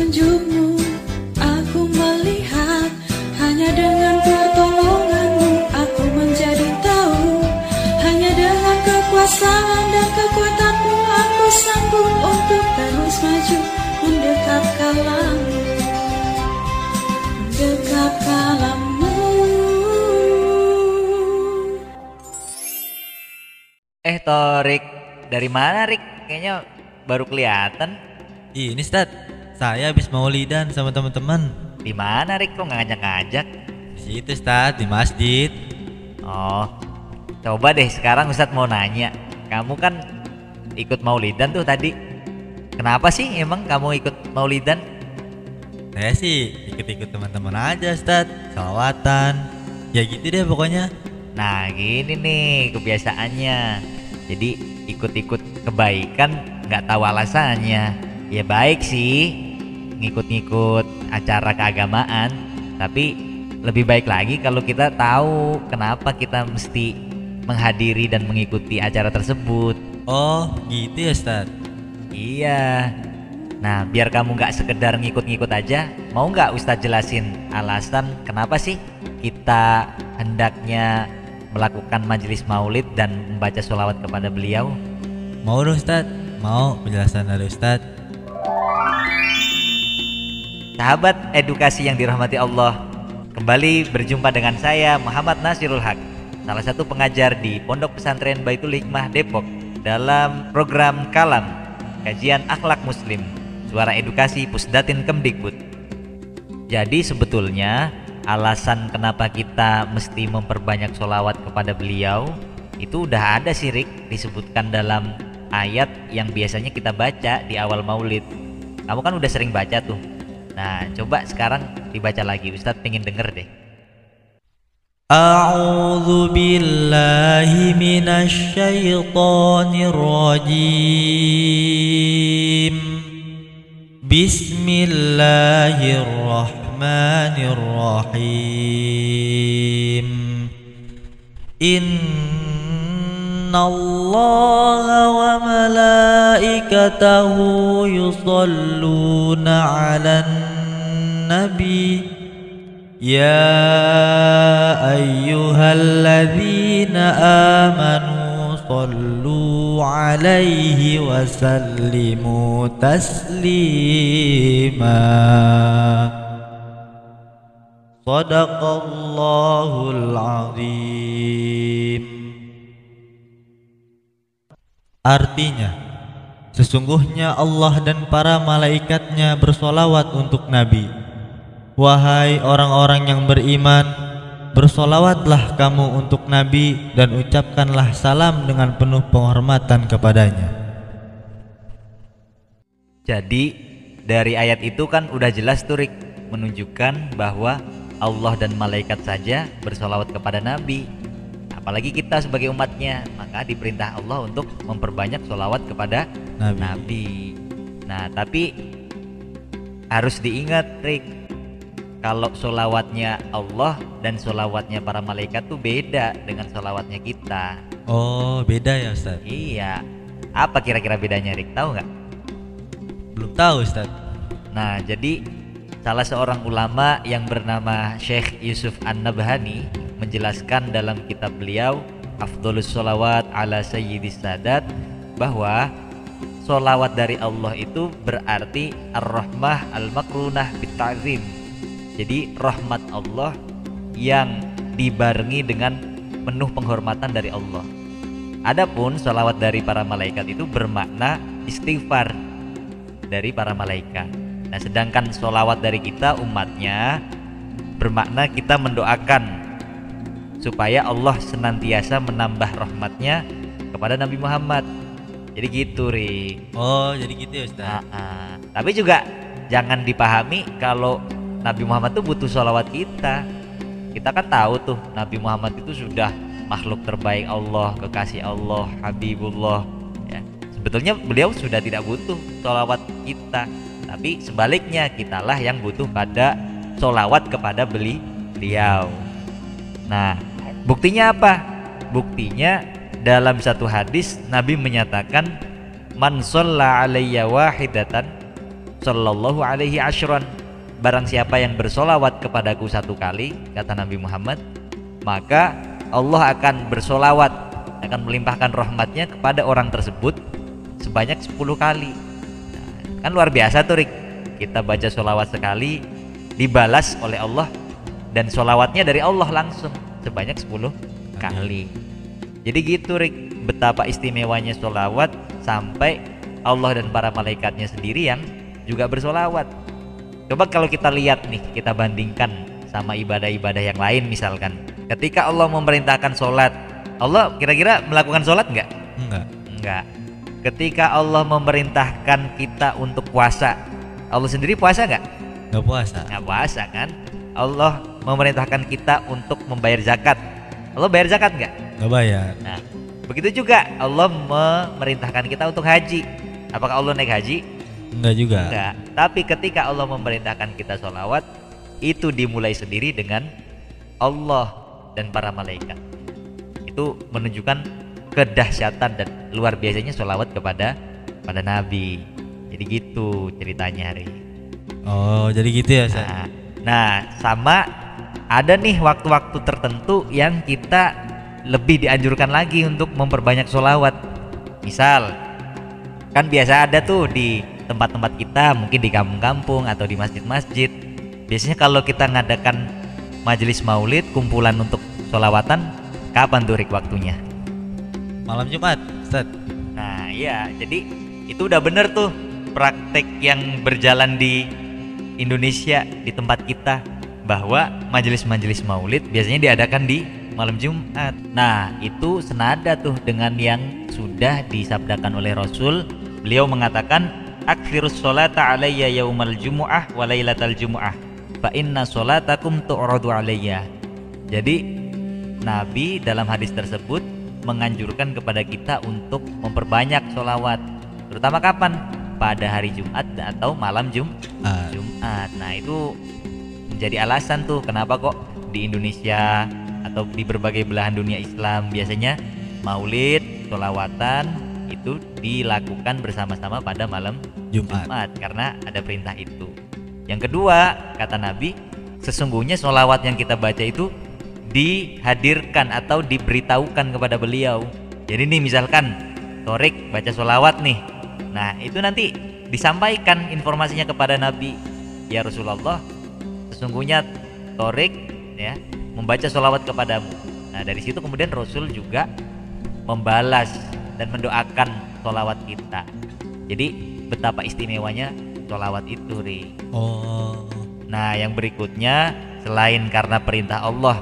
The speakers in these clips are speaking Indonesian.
petunjukmu Aku melihat. Hanya dengan pertolonganmu Aku menjadi tahu. Hanya dengan kekuasaan dan kekuatanmu Aku sanggup untuk terus maju Mendekat kalammu Mendekat kalammu Eh Torik, dari mana Rik? Kayaknya baru kelihatan. Ini Stad, saya habis maulidan sama teman-teman. Di mana Rik? Kok ngajak-ngajak? Di situ Stad, di masjid. Oh, coba deh sekarang Ustadz mau nanya. Kamu kan ikut maulidan tuh tadi. Kenapa sih emang kamu ikut maulidan? Saya sih ikut-ikut teman-teman aja Stad, salawatan. Ya gitu deh pokoknya. Nah gini nih kebiasaannya. Jadi ikut-ikut kebaikan nggak tahu alasannya. Ya baik sih ngikut-ngikut acara keagamaan. Tapi lebih baik lagi kalau kita tahu kenapa kita mesti menghadiri dan mengikuti acara tersebut. Oh, gitu ya Stad. Iya. Nah, biar kamu nggak sekedar ngikut-ngikut aja, mau nggak Ustadz jelasin alasan kenapa sih kita hendaknya melakukan majelis maulid dan membaca sholawat kepada beliau? Mau Stad? Mau penjelasan dari Ustad? Sahabat edukasi yang dirahmati Allah, kembali berjumpa dengan saya Muhammad Nasirul Haq, salah satu pengajar di Pondok Pesantren Baitul Hikmah Depok dalam program Kalam, kajian akhlak muslim, suara edukasi Pusdatin Kemdikbud. Jadi sebetulnya alasan kenapa kita mesti memperbanyak sholawat kepada beliau itu udah ada sih Rik disebutkan dalam ayat yang biasanya kita baca di awal maulid. Kamu kan udah sering baca tuh. Nah, coba sekarang dibaca lagi. Ustadz pengen denger deh. أعوذ بالله من الشيطان الرجيم بسم الله الرحمن الرحيم إن الله وملائكته يصلون على النبي يا أيها الذين آمنوا صلوا عليه وسلموا تسليما صدق الله العظيم Artinya, sesungguhnya Allah dan para malaikatnya bersolawat untuk Nabi. Wahai orang-orang yang beriman, bersolawatlah kamu untuk Nabi dan ucapkanlah salam dengan penuh penghormatan kepadanya. Jadi dari ayat itu kan udah jelas tuh Rik menunjukkan bahwa Allah dan malaikat saja bersolawat kepada Nabi. Apalagi kita sebagai umatnya, maka diperintah Allah untuk memperbanyak solawat kepada Nabi. Nabi. Nah, tapi harus diingat, Rik, kalau solawatnya Allah dan solawatnya para malaikat tuh beda dengan solawatnya kita. Oh, beda ya Ustaz? Iya. Apa kira-kira bedanya, Rik? Tahu nggak? Belum tahu Ustaz. Nah, jadi salah seorang ulama yang bernama Syekh Yusuf An-Nabhani menjelaskan dalam kitab beliau Afdolus Solawat ala Sayyidis Sadat bahwa solawat dari Allah itu berarti ar-rahmah al-makrunah bita'zim jadi rahmat Allah yang dibarengi dengan penuh penghormatan dari Allah Adapun solawat dari para malaikat itu bermakna istighfar dari para malaikat Nah sedangkan solawat dari kita umatnya bermakna kita mendoakan supaya Allah senantiasa menambah rahmatnya kepada Nabi Muhammad. Jadi gitu, Ri. Oh, jadi gitu ya Ustaz. Ah, ah. Tapi juga jangan dipahami kalau Nabi Muhammad tuh butuh sholawat kita. Kita kan tahu tuh Nabi Muhammad itu sudah makhluk terbaik Allah, kekasih Allah, Habibullah. Ya. Sebetulnya beliau sudah tidak butuh sholawat kita, tapi sebaliknya kitalah yang butuh pada sholawat kepada beli beliau. Nah, buktinya apa? Buktinya dalam satu hadis Nabi menyatakan man shalla alayya wahidatan sallallahu alaihi asyran barang siapa yang bersolawat kepadaku satu kali kata Nabi Muhammad maka Allah akan bersolawat akan melimpahkan rahmatnya kepada orang tersebut sebanyak 10 kali. Nah, kan luar biasa tuh Rik. Kita baca solawat sekali dibalas oleh Allah dan solawatnya dari Allah langsung sebanyak 10 kali. Jadi gitu Rik betapa istimewanya solawat sampai Allah dan para malaikatnya sendiri yang juga bersolawat coba kalau kita lihat nih kita bandingkan sama ibadah-ibadah yang lain misalkan ketika Allah memerintahkan sholat Allah kira-kira melakukan sholat nggak Enggak. Enggak. Ketika Allah memerintahkan kita untuk puasa, Allah sendiri puasa nggak? Enggak puasa. Nggak puasa kan? Allah memerintahkan kita untuk membayar zakat. Allah bayar zakat nggak? Enggak bayar. Nah, begitu juga Allah memerintahkan kita untuk haji. Apakah Allah naik haji? Enggak juga. Enggak. Tapi ketika Allah memerintahkan kita sholawat, itu dimulai sendiri dengan Allah dan para malaikat. Itu menunjukkan kedahsyatan dan luar biasanya sholawat kepada pada Nabi. Jadi gitu ceritanya hari. Oh, jadi gitu ya, Ustaz? Nah, nah sama ada nih waktu-waktu tertentu yang kita lebih dianjurkan lagi untuk memperbanyak sholawat. Misal, kan biasa ada tuh di tempat-tempat kita, mungkin di kampung-kampung atau di masjid-masjid. Biasanya kalau kita ngadakan majelis maulid, kumpulan untuk sholawatan, kapan tuh Rik waktunya? Malam Jumat, Ustaz. Nah iya, jadi itu udah bener tuh praktek yang berjalan di Indonesia di tempat kita bahwa majelis-majelis maulid biasanya diadakan di malam Jumat. Nah itu senada tuh dengan yang sudah disabdakan oleh Rasul. Beliau mengatakan akfirus sholata alayya yaumal jumu'ah wa lailatal jumu'ah. Fa inna sholatakum tu'radu alayya. Jadi Nabi dalam hadis tersebut menganjurkan kepada kita untuk memperbanyak sholawat. Terutama kapan? Pada hari Jumat atau malam Jum Jumat. Nah itu menjadi alasan tuh kenapa kok di Indonesia atau di berbagai belahan dunia Islam biasanya maulid sholawatan itu dilakukan bersama-sama pada malam Jumat. Jumat karena ada perintah itu yang kedua kata Nabi sesungguhnya sholawat yang kita baca itu dihadirkan atau diberitahukan kepada beliau. Jadi nih misalkan Torik baca sholawat nih. Nah itu nanti disampaikan informasinya kepada Nabi. Ya Rasulullah, sesungguhnya Torik ya membaca sholawat kepadamu. Nah dari situ kemudian Rasul juga membalas dan mendoakan sholawat kita. Jadi betapa istimewanya sholawat itu, Ri. Oh. Nah, yang berikutnya selain karena perintah Allah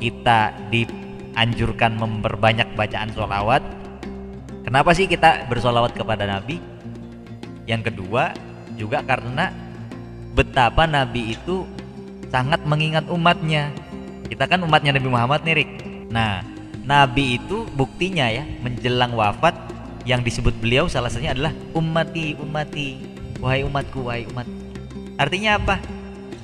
kita dianjurkan memperbanyak bacaan sholawat. Kenapa sih kita bersolawat kepada Nabi? Yang kedua juga karena betapa Nabi itu sangat mengingat umatnya. Kita kan umatnya Nabi Muhammad nih, Rik. Nah, Nabi itu buktinya ya menjelang wafat yang disebut beliau salah satunya adalah ummati ummati wahai umatku wahai umat. Artinya apa?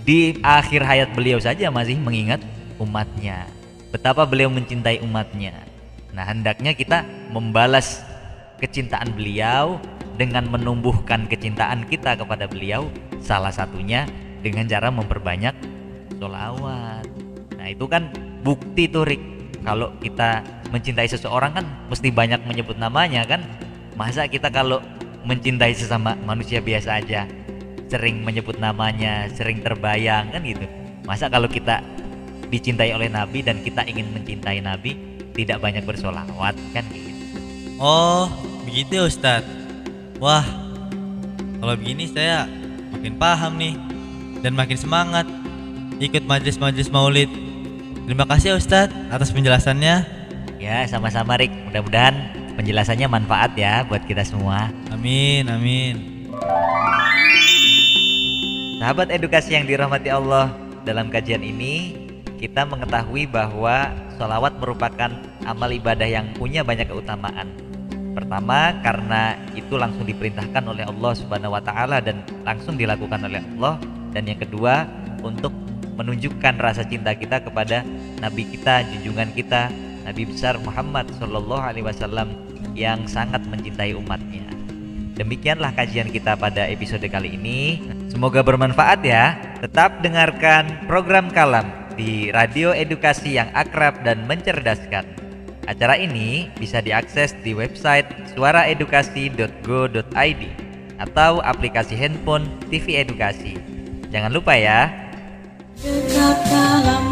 Di akhir hayat beliau saja masih mengingat umatnya. Betapa beliau mencintai umatnya. Nah, hendaknya kita membalas kecintaan beliau dengan menumbuhkan kecintaan kita kepada beliau salah satunya dengan cara memperbanyak sholawat. Nah, itu kan bukti tuh Rik. Kalau kita mencintai seseorang kan mesti banyak menyebut namanya kan. Masa kita kalau mencintai sesama manusia biasa aja sering menyebut namanya, sering terbayang kan gitu. Masa kalau kita dicintai oleh Nabi dan kita ingin mencintai Nabi tidak banyak bersolawat kan gitu. Oh, begitu Ustaz. Wah, kalau begini saya makin paham nih dan makin semangat ikut majelis-majelis maulid. Terima kasih ya Ustaz atas penjelasannya. Ya, sama-sama Rik. Mudah-mudahan penjelasannya manfaat ya buat kita semua. Amin, amin. Sahabat edukasi yang dirahmati Allah, dalam kajian ini kita mengetahui bahwa sholawat merupakan amal ibadah yang punya banyak keutamaan. Pertama, karena itu langsung diperintahkan oleh Allah Subhanahu wa taala dan langsung dilakukan oleh Allah dan yang kedua, untuk menunjukkan rasa cinta kita kepada nabi kita, junjungan kita, Nabi besar Muhammad Shallallahu alaihi wasallam yang sangat mencintai umatnya. Demikianlah kajian kita pada episode kali ini. Semoga bermanfaat ya. Tetap dengarkan program Kalam di radio edukasi yang akrab dan mencerdaskan. Acara ini bisa diakses di website suaraedukasi.go.id atau aplikasi handphone TV Edukasi. Jangan lupa ya. Dekat dalam